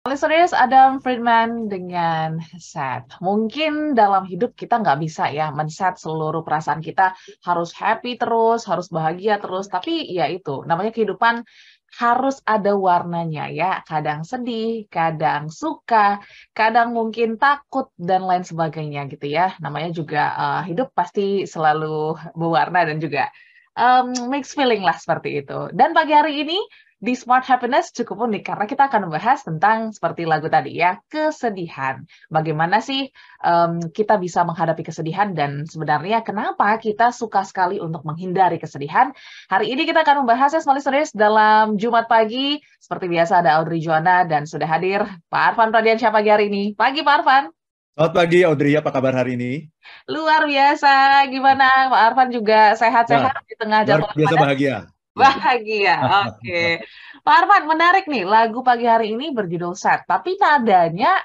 Listeners, Adam Friedman dengan set. Mungkin dalam hidup kita nggak bisa ya men-set seluruh perasaan kita harus happy terus, harus bahagia terus. Tapi ya itu, namanya kehidupan harus ada warnanya ya. Kadang sedih, kadang suka, kadang mungkin takut dan lain sebagainya gitu ya. Namanya juga uh, hidup pasti selalu berwarna dan juga um, mixed feeling lah seperti itu. Dan pagi hari ini di Smart Happiness cukup unik karena kita akan membahas tentang seperti lagu tadi ya, kesedihan. Bagaimana sih um, kita bisa menghadapi kesedihan dan sebenarnya kenapa kita suka sekali untuk menghindari kesedihan. Hari ini kita akan membahas ya, smart listeners, dalam Jumat pagi. Seperti biasa ada Audrey Joana dan sudah hadir Pak Arfan Pradiansyah pagi hari ini. Pagi Pak Arfan. Selamat pagi Audrey, apa kabar hari ini? Luar biasa, gimana Pak Arfan juga sehat-sehat nah, di tengah jam Luar biasa bahagia. Bahagia, oke. Okay. Pak Arman, menarik nih lagu pagi hari ini berjudul Sad, tapi nadanya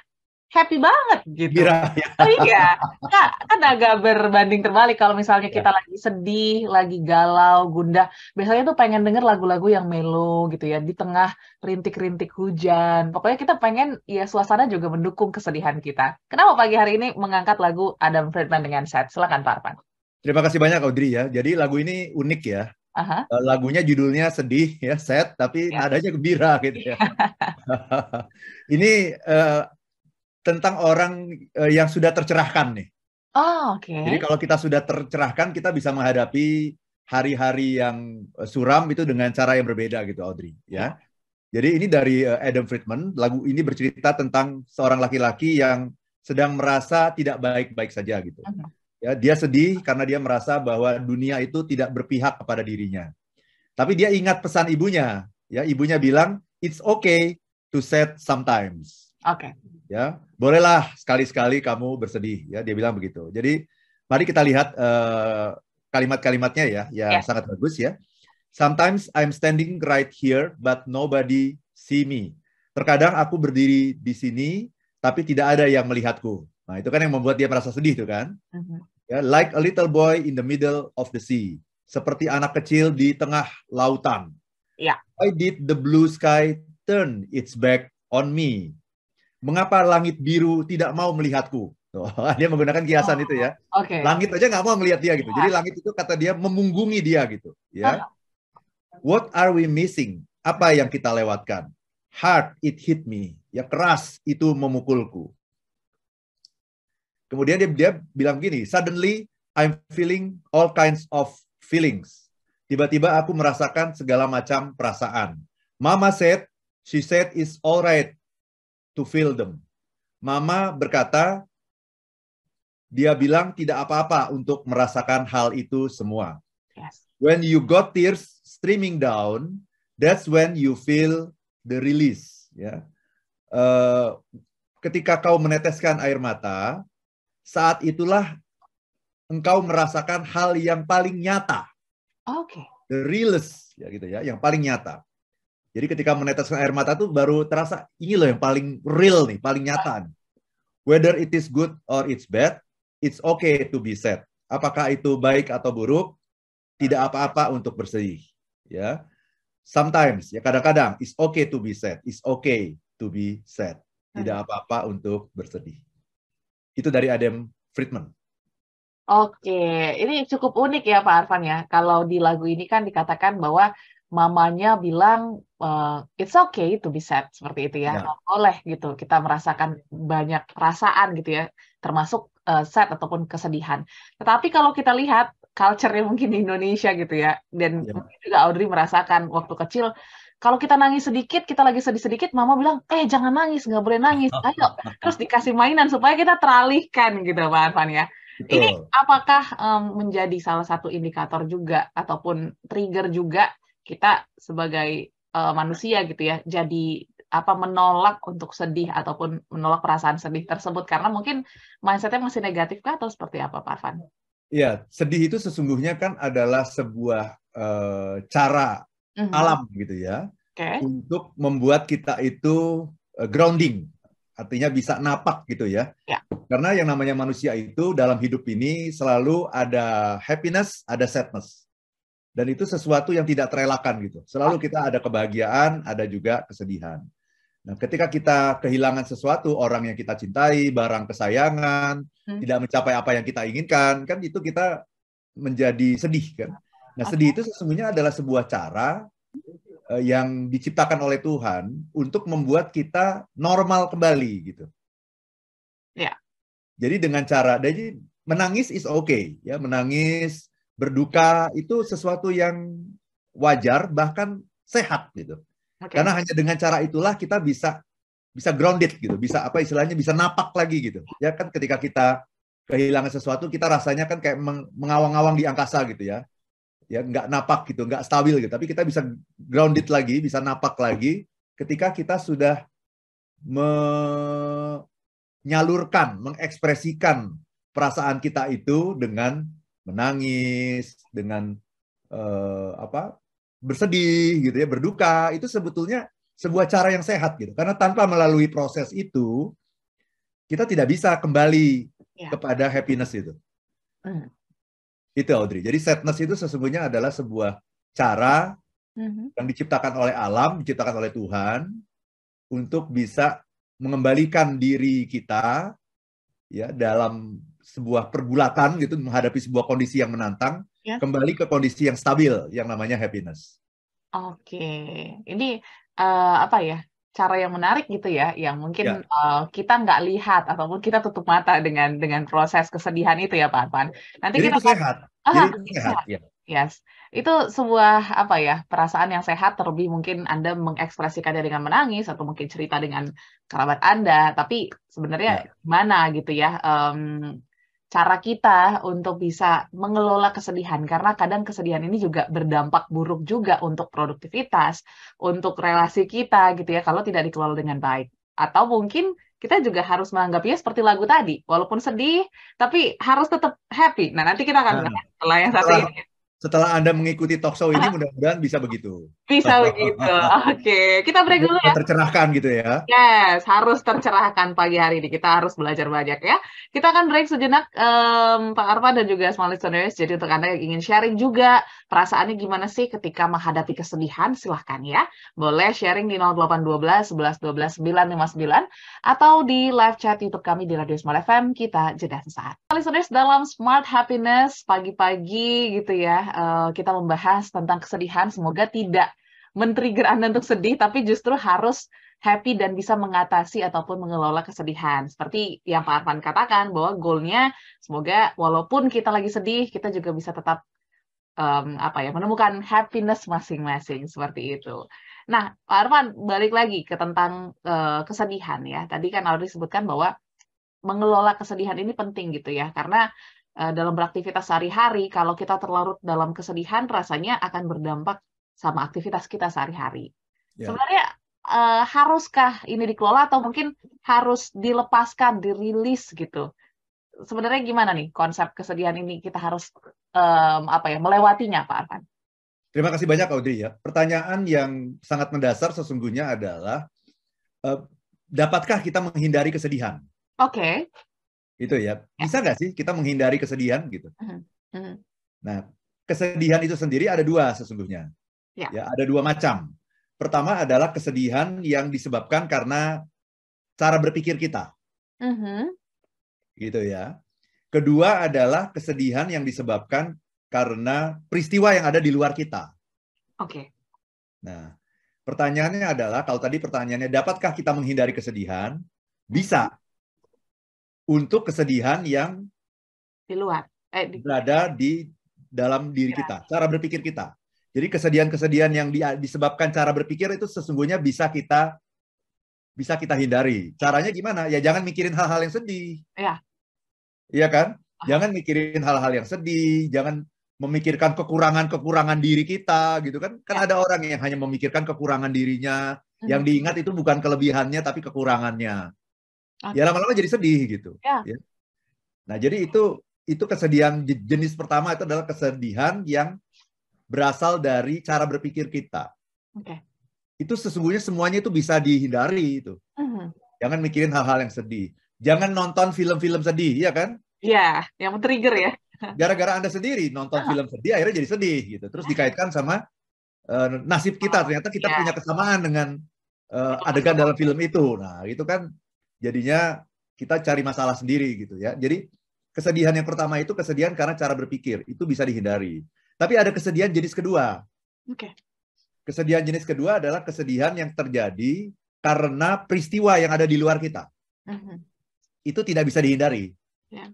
happy banget gitu. Ya. Oh iya, Kak, kan agak berbanding terbalik kalau misalnya kita ya. lagi sedih, lagi galau, gundah. Biasanya tuh pengen denger lagu-lagu yang melo gitu ya, di tengah rintik-rintik hujan. Pokoknya kita pengen ya suasana juga mendukung kesedihan kita. Kenapa pagi hari ini mengangkat lagu Adam Friedman dengan Sad? Silakan Pak Arman. Terima kasih banyak Audrey ya. Jadi lagu ini unik ya. Aha. Eh, lagunya judulnya sedih ya sad tapi ya. nadanya gembira gitu ya. ini uh, tentang orang uh, yang sudah tercerahkan nih. Oh, oke. Okay. Jadi kalau kita sudah tercerahkan kita bisa menghadapi hari-hari yang suram itu dengan cara yang berbeda gitu Audrey ya. Jadi ini dari Adam Friedman, lagu ini bercerita tentang seorang laki-laki yang sedang merasa tidak baik-baik saja gitu. Uh -huh. Ya, dia sedih karena dia merasa bahwa dunia itu tidak berpihak kepada dirinya. Tapi dia ingat pesan ibunya. Ya, ibunya bilang, "It's okay to sad sometimes." Oke. Okay. Ya, bolehlah sekali-sekali kamu bersedih. Ya, dia bilang begitu. Jadi, mari kita lihat uh, kalimat-kalimatnya ya, ya yeah. sangat bagus ya. Sometimes I'm standing right here, but nobody see me. Terkadang aku berdiri di sini, tapi tidak ada yang melihatku. Nah, itu kan yang membuat dia merasa sedih tuh kan. Uh mm-hmm. -huh. Ya, like a little boy in the middle of the sea. Seperti anak kecil di tengah lautan. Ya. Why did the blue sky turn its back on me? Mengapa langit biru tidak mau melihatku? Oh, dia menggunakan kiasan oh, itu ya. Okay. Langit aja nggak mau melihat dia gitu. Jadi langit itu kata dia memunggungi dia gitu. Ya. What are we missing? Apa yang kita lewatkan? Hard it hit me. Ya keras itu memukulku. Kemudian dia, dia bilang gini, suddenly I'm feeling all kinds of feelings. Tiba-tiba aku merasakan segala macam perasaan. Mama said, she said it's all right to feel them. Mama berkata, dia bilang tidak apa-apa untuk merasakan hal itu semua. Yes. When you got tears streaming down, that's when you feel the release. Ya, uh, ketika kau meneteskan air mata, saat itulah engkau merasakan hal yang paling nyata. Oke. Okay. The realest, ya gitu ya, yang paling nyata. Jadi ketika meneteskan air mata tuh baru terasa ini loh yang paling real nih, paling nyata. Nih. Whether it is good or it's bad, it's okay to be sad. Apakah itu baik atau buruk, tidak apa-apa untuk bersedih. Ya, sometimes ya kadang-kadang it's okay to be sad, it's okay to be sad. Tidak hmm. apa-apa untuk bersedih. Itu dari Adam Friedman. Oke, ini cukup unik ya Pak Arfan ya. Kalau di lagu ini kan dikatakan bahwa mamanya bilang uh, it's okay to be sad seperti itu ya. ya. Boleh gitu kita merasakan banyak perasaan gitu ya, termasuk uh, sad ataupun kesedihan. Tetapi kalau kita lihat culture-nya mungkin di Indonesia gitu ya, dan ya. juga Audrey merasakan waktu kecil kalau kita nangis sedikit, kita lagi sedih sedikit, mama bilang, eh jangan nangis, nggak boleh nangis, ayo. Terus dikasih mainan supaya kita teralihkan gitu Pak Arfan ya. Betul. Ini apakah um, menjadi salah satu indikator juga ataupun trigger juga kita sebagai uh, manusia gitu ya, jadi apa menolak untuk sedih ataupun menolak perasaan sedih tersebut karena mungkin mindsetnya masih negatif kah atau seperti apa Pak Arfan? Iya, sedih itu sesungguhnya kan adalah sebuah uh, cara hmm alam gitu ya okay. untuk membuat kita itu uh, grounding artinya bisa napak gitu ya yeah. karena yang namanya manusia itu dalam hidup ini selalu ada happiness ada sadness dan itu sesuatu yang tidak terelakkan gitu selalu kita ada kebahagiaan ada juga kesedihan Nah, ketika kita kehilangan sesuatu, orang yang kita cintai, barang kesayangan, hmm. tidak mencapai apa yang kita inginkan, kan itu kita menjadi sedih kan. Nah, sedih itu sesungguhnya adalah sebuah cara uh, yang diciptakan oleh Tuhan untuk membuat kita normal kembali gitu. Ya. Jadi dengan cara, jadi menangis is okay ya, menangis, berduka itu sesuatu yang wajar bahkan sehat gitu. Okay. Karena hanya dengan cara itulah kita bisa bisa grounded gitu, bisa apa istilahnya bisa napak lagi gitu. Ya kan ketika kita kehilangan sesuatu kita rasanya kan kayak mengawang-awang di angkasa gitu ya. Ya nggak napak gitu, nggak stabil gitu. Tapi kita bisa grounded lagi, bisa napak lagi ketika kita sudah menyalurkan, mengekspresikan perasaan kita itu dengan menangis, dengan uh, apa bersedih gitu ya, berduka, itu sebetulnya sebuah cara yang sehat gitu. Karena tanpa melalui proses itu kita tidak bisa kembali ya. kepada happiness itu. Hmm. Itu Audrey. Jadi sadness itu sesungguhnya adalah sebuah cara hmm. yang diciptakan oleh alam, diciptakan oleh Tuhan untuk bisa mengembalikan diri kita ya dalam sebuah pergulatan gitu menghadapi sebuah kondisi yang menantang ya. kembali ke kondisi yang stabil yang namanya happiness. Oke, ini uh, apa ya cara yang menarik gitu ya, yang mungkin ya. uh, kita nggak lihat ataupun kita tutup mata dengan dengan proses kesedihan itu ya Pak Arfan. Nanti Jadi kita itu sehat. Ah, Jadi itu sehat. Ya. Yes, itu sebuah apa ya perasaan yang sehat terlebih mungkin Anda mengekspresikannya dengan menangis atau mungkin cerita dengan kerabat Anda, tapi sebenarnya ya. gimana gitu ya um, cara kita untuk bisa mengelola kesedihan karena kadang kesedihan ini juga berdampak buruk juga untuk produktivitas, untuk relasi kita gitu ya kalau tidak dikelola dengan baik. Atau mungkin kita juga harus menganggapnya seperti lagu tadi, walaupun sedih tapi harus tetap happy. Nah, nanti kita akan nah, setelah yang satu ini setelah Anda mengikuti talk show ini mudah-mudahan bisa begitu. Bisa begitu. Oke, okay. kita break dulu ya. Tercerahkan gitu ya. Yes, harus tercerahkan pagi hari ini. Kita harus belajar banyak ya. Kita akan break sejenak um, Pak Arfa dan juga small listeners. Jadi untuk Anda yang ingin sharing juga perasaannya gimana sih ketika menghadapi kesedihan, silahkan ya. Boleh sharing di 0812 11 12 959 atau di live chat YouTube kami di Radio Smart FM. Kita jeda sesaat. Listeners dalam Smart Happiness pagi-pagi gitu ya uh, kita membahas tentang kesedihan. Semoga tidak men-trigger Anda untuk sedih, tapi justru harus happy dan bisa mengatasi ataupun mengelola kesedihan. Seperti yang Pak Arfan katakan, bahwa goalnya semoga walaupun kita lagi sedih, kita juga bisa tetap um, apa ya menemukan happiness masing-masing seperti itu. Nah, Pak Arfan balik lagi ke tentang uh, kesedihan ya. Tadi kan Audrey sebutkan bahwa mengelola kesedihan ini penting gitu ya, karena Eh, dalam beraktivitas sehari-hari, kalau kita terlarut dalam kesedihan, rasanya akan berdampak sama aktivitas kita sehari-hari. Yeah. Sebenarnya uh, haruskah ini dikelola atau mungkin harus dilepaskan, dirilis gitu? Sebenarnya gimana nih konsep kesedihan ini kita harus um, apa ya melewatinya, Pak Arfan? Terima kasih banyak Audrey ya. Pertanyaan yang sangat mendasar sesungguhnya adalah uh, dapatkah kita menghindari kesedihan? Oke. Okay itu ya, ya. bisa nggak sih kita menghindari kesedihan gitu uh -huh. nah kesedihan itu sendiri ada dua sesungguhnya ya. ya ada dua macam pertama adalah kesedihan yang disebabkan karena cara berpikir kita uh -huh. gitu ya kedua adalah kesedihan yang disebabkan karena peristiwa yang ada di luar kita oke okay. nah pertanyaannya adalah kalau tadi pertanyaannya dapatkah kita menghindari kesedihan bisa untuk kesedihan yang di luar eh, di... berada di dalam diri ya. kita, cara berpikir kita. Jadi kesedihan-kesedihan yang di, disebabkan cara berpikir itu sesungguhnya bisa kita bisa kita hindari. Caranya gimana? Ya jangan mikirin hal-hal yang sedih. Iya. Iya kan? Jangan mikirin hal-hal yang sedih, jangan memikirkan kekurangan-kekurangan diri kita gitu kan. Kan ya. ada orang yang hanya memikirkan kekurangan dirinya, hmm. yang diingat itu bukan kelebihannya tapi kekurangannya. Okay. Ya lama-lama jadi sedih gitu. Ya. ya. Nah jadi itu itu kesedihan jenis pertama itu adalah kesedihan yang berasal dari cara berpikir kita. Okay. Itu sesungguhnya semuanya itu bisa dihindari itu. Uh-huh. Jangan mikirin hal-hal yang sedih. Jangan nonton film-film sedih, ya kan? Iya, yang trigger ya. Gara-gara Anda sendiri nonton uh-huh. film sedih akhirnya jadi sedih gitu. Terus dikaitkan sama uh, nasib kita. Ternyata kita yeah. punya kesamaan dengan uh, adegan dalam film itu. Nah, itu kan jadinya kita cari masalah sendiri gitu ya. Jadi kesedihan yang pertama itu kesedihan karena cara berpikir, itu bisa dihindari. Tapi ada kesedihan jenis kedua. Oke. Okay. Kesedihan jenis kedua adalah kesedihan yang terjadi karena peristiwa yang ada di luar kita. Uh -huh. Itu tidak bisa dihindari. Yeah.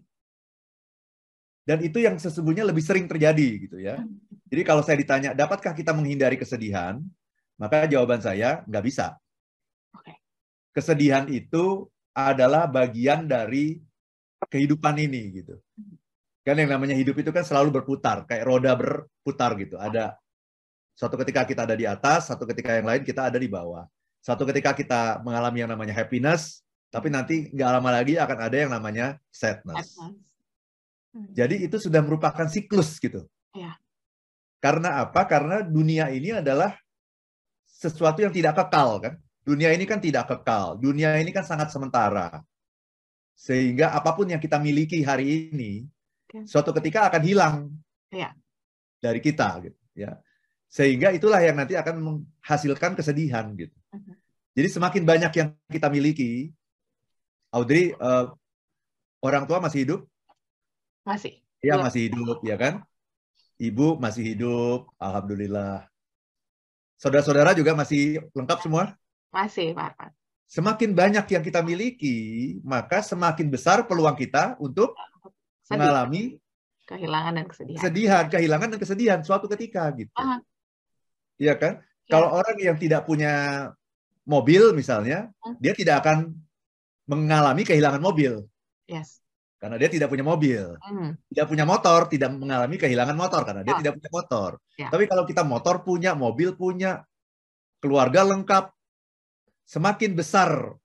Dan itu yang sesungguhnya lebih sering terjadi gitu ya. Uh-huh. Jadi kalau saya ditanya, dapatkah kita menghindari kesedihan? Maka jawaban saya nggak bisa. Okay. Kesedihan itu adalah bagian dari kehidupan ini gitu. Kan yang namanya hidup itu kan selalu berputar, kayak roda berputar gitu. Ada suatu ketika kita ada di atas, satu ketika yang lain kita ada di bawah. Satu ketika kita mengalami yang namanya happiness, tapi nanti nggak lama lagi akan ada yang namanya sadness. Jadi itu sudah merupakan siklus gitu. Ya. Karena apa? Karena dunia ini adalah sesuatu yang tidak kekal kan. Dunia ini kan tidak kekal. Dunia ini kan sangat sementara. Sehingga apa pun yang kita miliki hari ini, okay. suatu ketika akan hilang ya. dari kita, gitu. Ya, sehingga itulah yang nanti akan menghasilkan kesedihan, gitu. Uh -huh. Jadi semakin banyak yang kita miliki, Audrey, uh, orang tua masih hidup? Masih. Iya masih hidup, ya kan? Ibu masih hidup, alhamdulillah. Saudara-saudara juga masih lengkap semua? Masih, Pak. Semakin banyak yang kita miliki, maka semakin besar peluang kita untuk Sedih. mengalami kehilangan dan kesedihan. Kesedihan, kehilangan dan kesedihan suatu ketika gitu. Iya kan? Ya. Kalau orang yang tidak punya mobil misalnya, hmm. dia tidak akan mengalami kehilangan mobil. Yes. Karena dia tidak punya mobil. Hmm. Tidak punya motor, tidak mengalami kehilangan motor karena dia oh. tidak punya motor. Ya. Tapi kalau kita motor punya, mobil punya, keluarga lengkap, semakin besar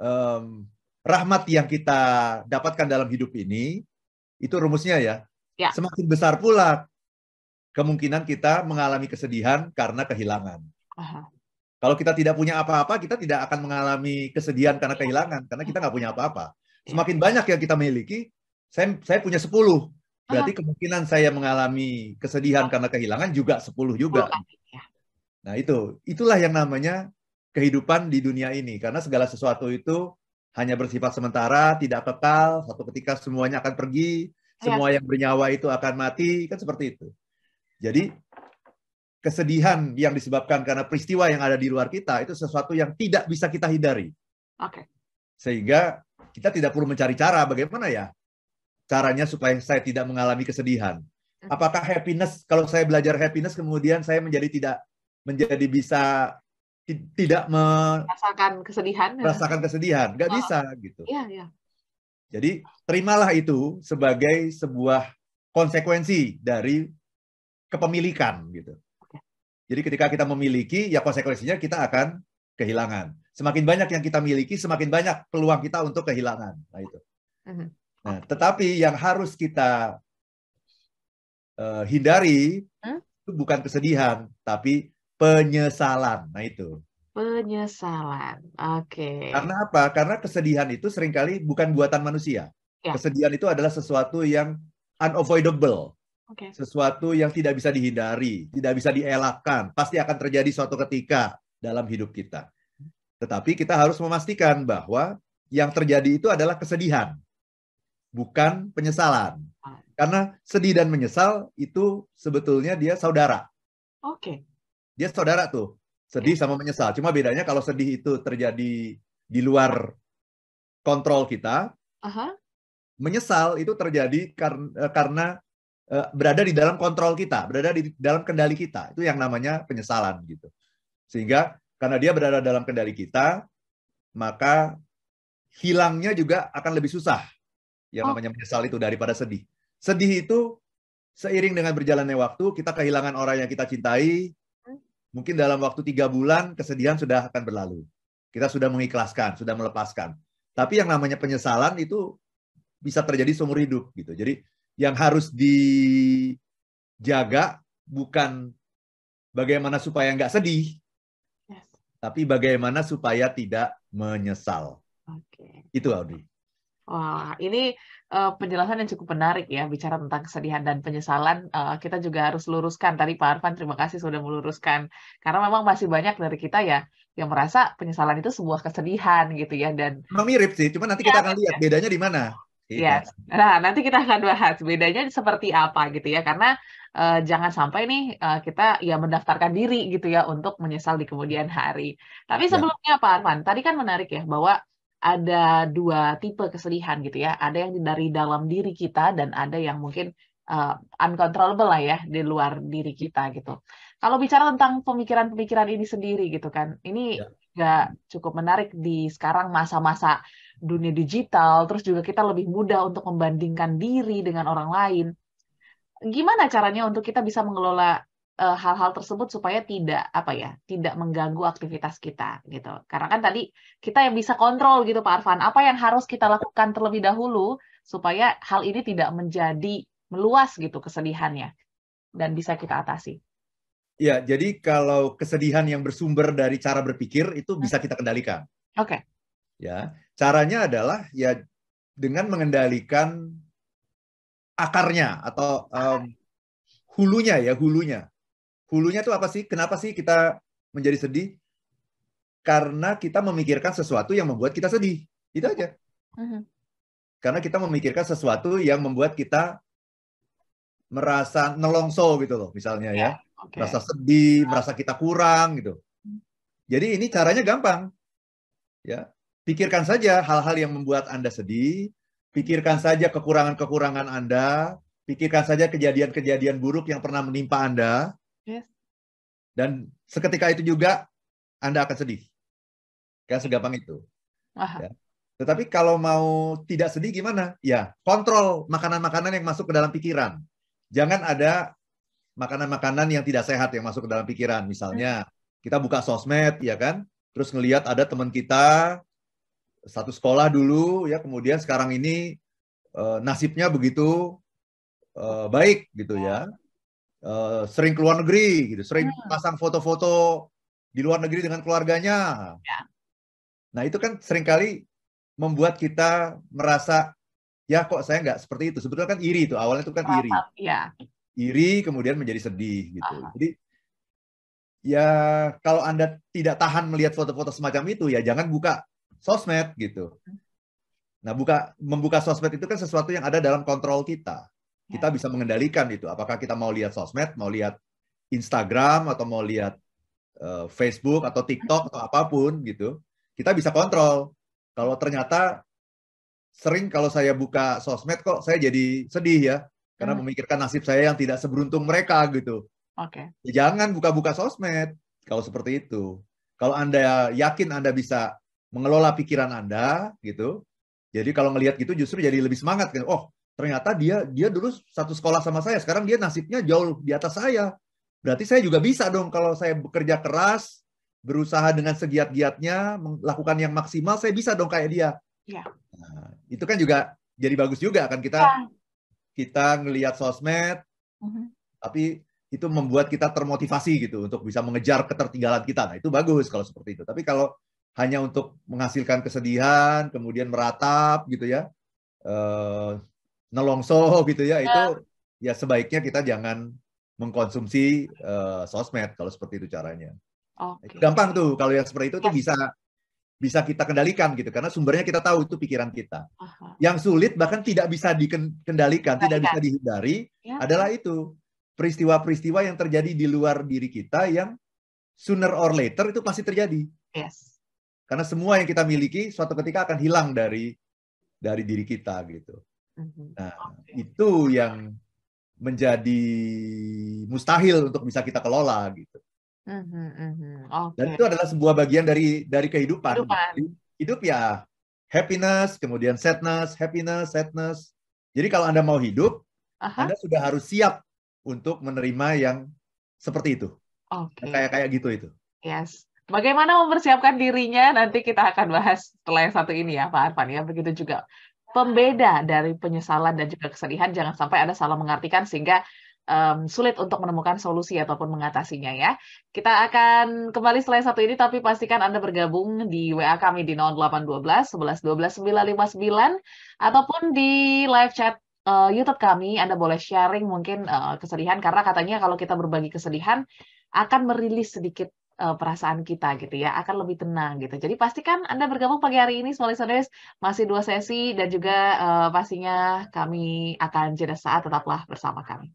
um, rahmat yang kita dapatkan dalam hidup ini, itu rumusnya ya, ya. semakin besar pula kemungkinan kita mengalami kesedihan karena kehilangan. Aha. Kalau kita tidak punya apa-apa, kita tidak akan mengalami kesedihan karena kehilangan, karena kita nggak punya apa-apa. Ya. Semakin banyak yang kita miliki, saya, saya punya 10. Berarti kemungkinan saya mengalami kesedihan karena kehilangan juga 10 juga. Ya. Nah itu, itulah yang namanya kehidupan di dunia ini karena segala sesuatu itu hanya bersifat sementara, tidak kekal, satu ketika semuanya akan pergi, ya. semua yang bernyawa itu akan mati, kan seperti itu. Jadi kesedihan yang disebabkan karena peristiwa yang ada di luar kita itu sesuatu yang tidak bisa kita hindari. Oke. Okay. Sehingga kita tidak perlu mencari cara bagaimana ya caranya supaya saya tidak mengalami kesedihan. Hmm. Apakah happiness kalau saya belajar happiness kemudian saya menjadi tidak menjadi bisa tidak merasakan kesedihan ya. merasakan kesedihan nggak oh. bisa gitu iya iya jadi terimalah itu sebagai sebuah konsekuensi dari kepemilikan gitu jadi ketika kita memiliki ya konsekuensinya kita akan kehilangan semakin banyak yang kita miliki semakin banyak peluang kita untuk kehilangan nah itu uh-huh. nah tetapi yang harus kita uh, hindari huh? itu bukan kesedihan tapi penyesalan. Nah itu. Penyesalan. Oke. Okay. Karena apa? Karena kesedihan itu sering kali bukan buatan manusia. Ya. Kesedihan itu adalah sesuatu yang unavoidable. Okay. Sesuatu yang tidak bisa dihindari, tidak bisa dielakkan. Pasti akan terjadi suatu ketika dalam hidup kita. Tetapi kita harus memastikan bahwa yang terjadi itu adalah kesedihan, bukan penyesalan. Karena sedih dan menyesal itu sebetulnya dia saudara. Oke. Okay dia saudara tuh. Sedih sama menyesal. Cuma bedanya kalau sedih itu terjadi di luar kontrol kita uh-huh. menyesal itu terjadi karena, eh, karena uh, berada di dalam kontrol kita berada di dalam kendali kita. Itu yang namanya penyesalan gitu. Sehingga karena dia berada dalam kendali kita maka hilangnya juga akan lebih susah. Yang oh. namanya menyesal itu daripada sedih. Sedih itu seiring dengan berjalannya waktu kita kehilangan orang yang kita cintai mungkin dalam waktu tiga bulan kesedihan sudah akan berlalu. Kita sudah mengikhlaskan, sudah melepaskan. Tapi yang namanya penyesalan itu bisa terjadi seumur hidup gitu. Jadi yang harus dijaga bukan bagaimana supaya nggak sedih, yes. tapi bagaimana supaya tidak menyesal. Okay. Itu Audrey. Wah, ini uh, penjelasan yang cukup menarik ya bicara tentang kesedihan dan penyesalan. Uh, kita juga harus luruskan tadi Pak Arfan terima kasih sudah meluruskan karena memang masih banyak dari kita ya yang merasa penyesalan itu sebuah kesedihan gitu ya dan memang mirip sih, cuma nanti kita ya, akan lihat ya. bedanya di mana. Iya. Yes. Nah, nanti kita akan bahas bedanya seperti apa gitu ya karena uh, jangan sampai nih uh, kita ya mendaftarkan diri gitu ya untuk menyesal di kemudian hari. Tapi ya. sebelumnya ya. Pak Arfan, tadi kan menarik ya bahwa ada dua tipe kesedihan gitu ya. Ada yang dari dalam diri kita dan ada yang mungkin uh, uncontrollable lah ya di luar diri kita gitu. Kalau bicara tentang pemikiran-pemikiran ini sendiri gitu kan, ini ya. cukup menarik di sekarang masa-masa dunia digital, terus juga kita lebih mudah untuk membandingkan diri dengan orang lain. Gimana caranya untuk kita bisa mengelola hal-hal uh, tersebut supaya tidak apa ya, tidak mengganggu aktivitas kita gitu. Karena kan tadi kita yang bisa kontrol gitu Pak Arfan, apa yang harus kita lakukan terlebih dahulu supaya hal ini tidak menjadi meluas gitu kesedihannya dan bisa kita atasi. Ya, jadi kalau kesedihan yang bersumber dari cara berpikir itu bisa kita kendalikan. Oke. Okay. Ya, caranya adalah ya dengan mengendalikan akarnya atau um, hulunya ya hulunya. Hulunya itu apa sih? Kenapa sih kita menjadi sedih? Karena kita memikirkan sesuatu yang membuat kita sedih. Itu aja. Uh-huh. Karena kita memikirkan sesuatu yang membuat kita merasa nelongso gitu loh, misalnya ya. ya. Okay. Merasa sedih, merasa kita kurang gitu. Jadi ini caranya gampang. Ya, Pikirkan saja hal-hal yang membuat Anda sedih, pikirkan saja kekurangan-kekurangan Anda, pikirkan saja kejadian-kejadian buruk yang pernah menimpa Anda. Yes. Dan seketika itu juga Anda akan sedih. Kayak segampang itu. Ya. Tetapi kalau mau tidak sedih gimana? Ya, kontrol makanan-makanan yang masuk ke dalam pikiran. Jangan ada makanan-makanan yang tidak sehat yang masuk ke dalam pikiran. Misalnya, kita buka sosmed, ya kan? Terus ngelihat ada teman kita satu sekolah dulu ya kemudian sekarang ini uh, nasibnya begitu uh, baik gitu ya uh, sering keluar negeri gitu sering hmm. pasang foto-foto di luar negeri dengan keluarganya ya. nah itu kan sering kali membuat kita merasa ya kok saya nggak seperti itu sebetulnya kan iri itu awalnya itu kan iri ya. iri kemudian menjadi sedih gitu Aha. jadi ya kalau anda tidak tahan melihat foto-foto semacam itu ya jangan buka sosmed gitu. Nah, buka membuka sosmed itu kan sesuatu yang ada dalam kontrol kita. Kita ya. bisa mengendalikan itu. Apakah kita mau lihat sosmed, mau lihat Instagram atau mau lihat uh, Facebook atau TikTok atau apa pun gitu. Kita bisa kontrol. Kalau ternyata sering kalau saya buka sosmed kok saya jadi sedih ya karena hmm. memikirkan nasib saya yang tidak seberuntung mereka gitu. Oke. Okay. Ya, jangan buka-buka sosmed kalau seperti itu. Kalau Anda yakin Anda bisa mengelola pikiran Anda gitu. Jadi kalau ngelihat gitu justru jadi lebih semangat kan. Oh, ternyata dia dia dulu satu sekolah sama saya, sekarang dia nasibnya jauh di atas saya. Berarti saya juga bisa dong kalau saya bekerja keras, berusaha dengan segiat-giatnya, melakukan yang maksimal, saya bisa dong kayak dia. Ya. Nah, itu kan juga jadi bagus juga kan kita ya. kita ngelihat sosmed, uh -huh. tapi itu membuat kita termotivasi gitu untuk bisa mengejar ketertinggalan kita. Nah, itu bagus kalau seperti itu. Tapi kalau hanya untuk menghasilkan kesedihan, kemudian meratap gitu ya, uh, nelongso gitu ya, itu ya. ya sebaiknya kita jangan mengkonsumsi uh, sosmed kalau seperti itu caranya. Okay. Gampang tuh kalau yang seperti itu yes. tuh bisa bisa kita kendalikan gitu karena sumbernya kita tahu itu pikiran kita. Aha. Yang sulit bahkan tidak bisa dikendalikan, tidak bisa dihindari ya. adalah itu peristiwa-peristiwa yang terjadi di luar diri kita yang sooner or later itu pasti terjadi. Yes. Karena semua yang kita miliki suatu ketika akan hilang dari dari diri kita gitu. Mhm. Nah, itu yang menjadi mustahil untuk bisa kita kelola gitu. Mm-hmm. Okay. Dan itu adalah sebuah bagian dari dari kehidupan. kehidupan. Hidup ya happiness, kemudian sadness, happiness, sadness. Jadi kalau Anda mau hidup, Aha. Anda sudah harus siap untuk menerima yang seperti itu. Okay. Kayak kayak gitu itu. Yes. Bagaimana mempersiapkan dirinya nanti kita akan bahas setelah yang satu ini ya Pak Arfan ya. Begitu juga pembeda dari penyesalan dan juga kesedihan jangan sampai ada salah mengartikan sehingga um, sulit untuk menemukan solusi ataupun mengatasinya ya. Kita akan kembali setelah satu ini, tapi pastikan Anda bergabung di WA kami di 0812 11 12 959 ataupun di live chat uh, YouTube kami. Anda boleh sharing mungkin uh, kesedihan karena katanya kalau kita berbagi kesedihan akan merilis sedikit uh, perasaan kita gitu ya, akan lebih tenang gitu. Jadi pastikan Anda bergabung pagi hari ini, Small Listeners, masih dua sesi dan juga uh, pastinya kami akan jeda saat tetaplah bersama kami.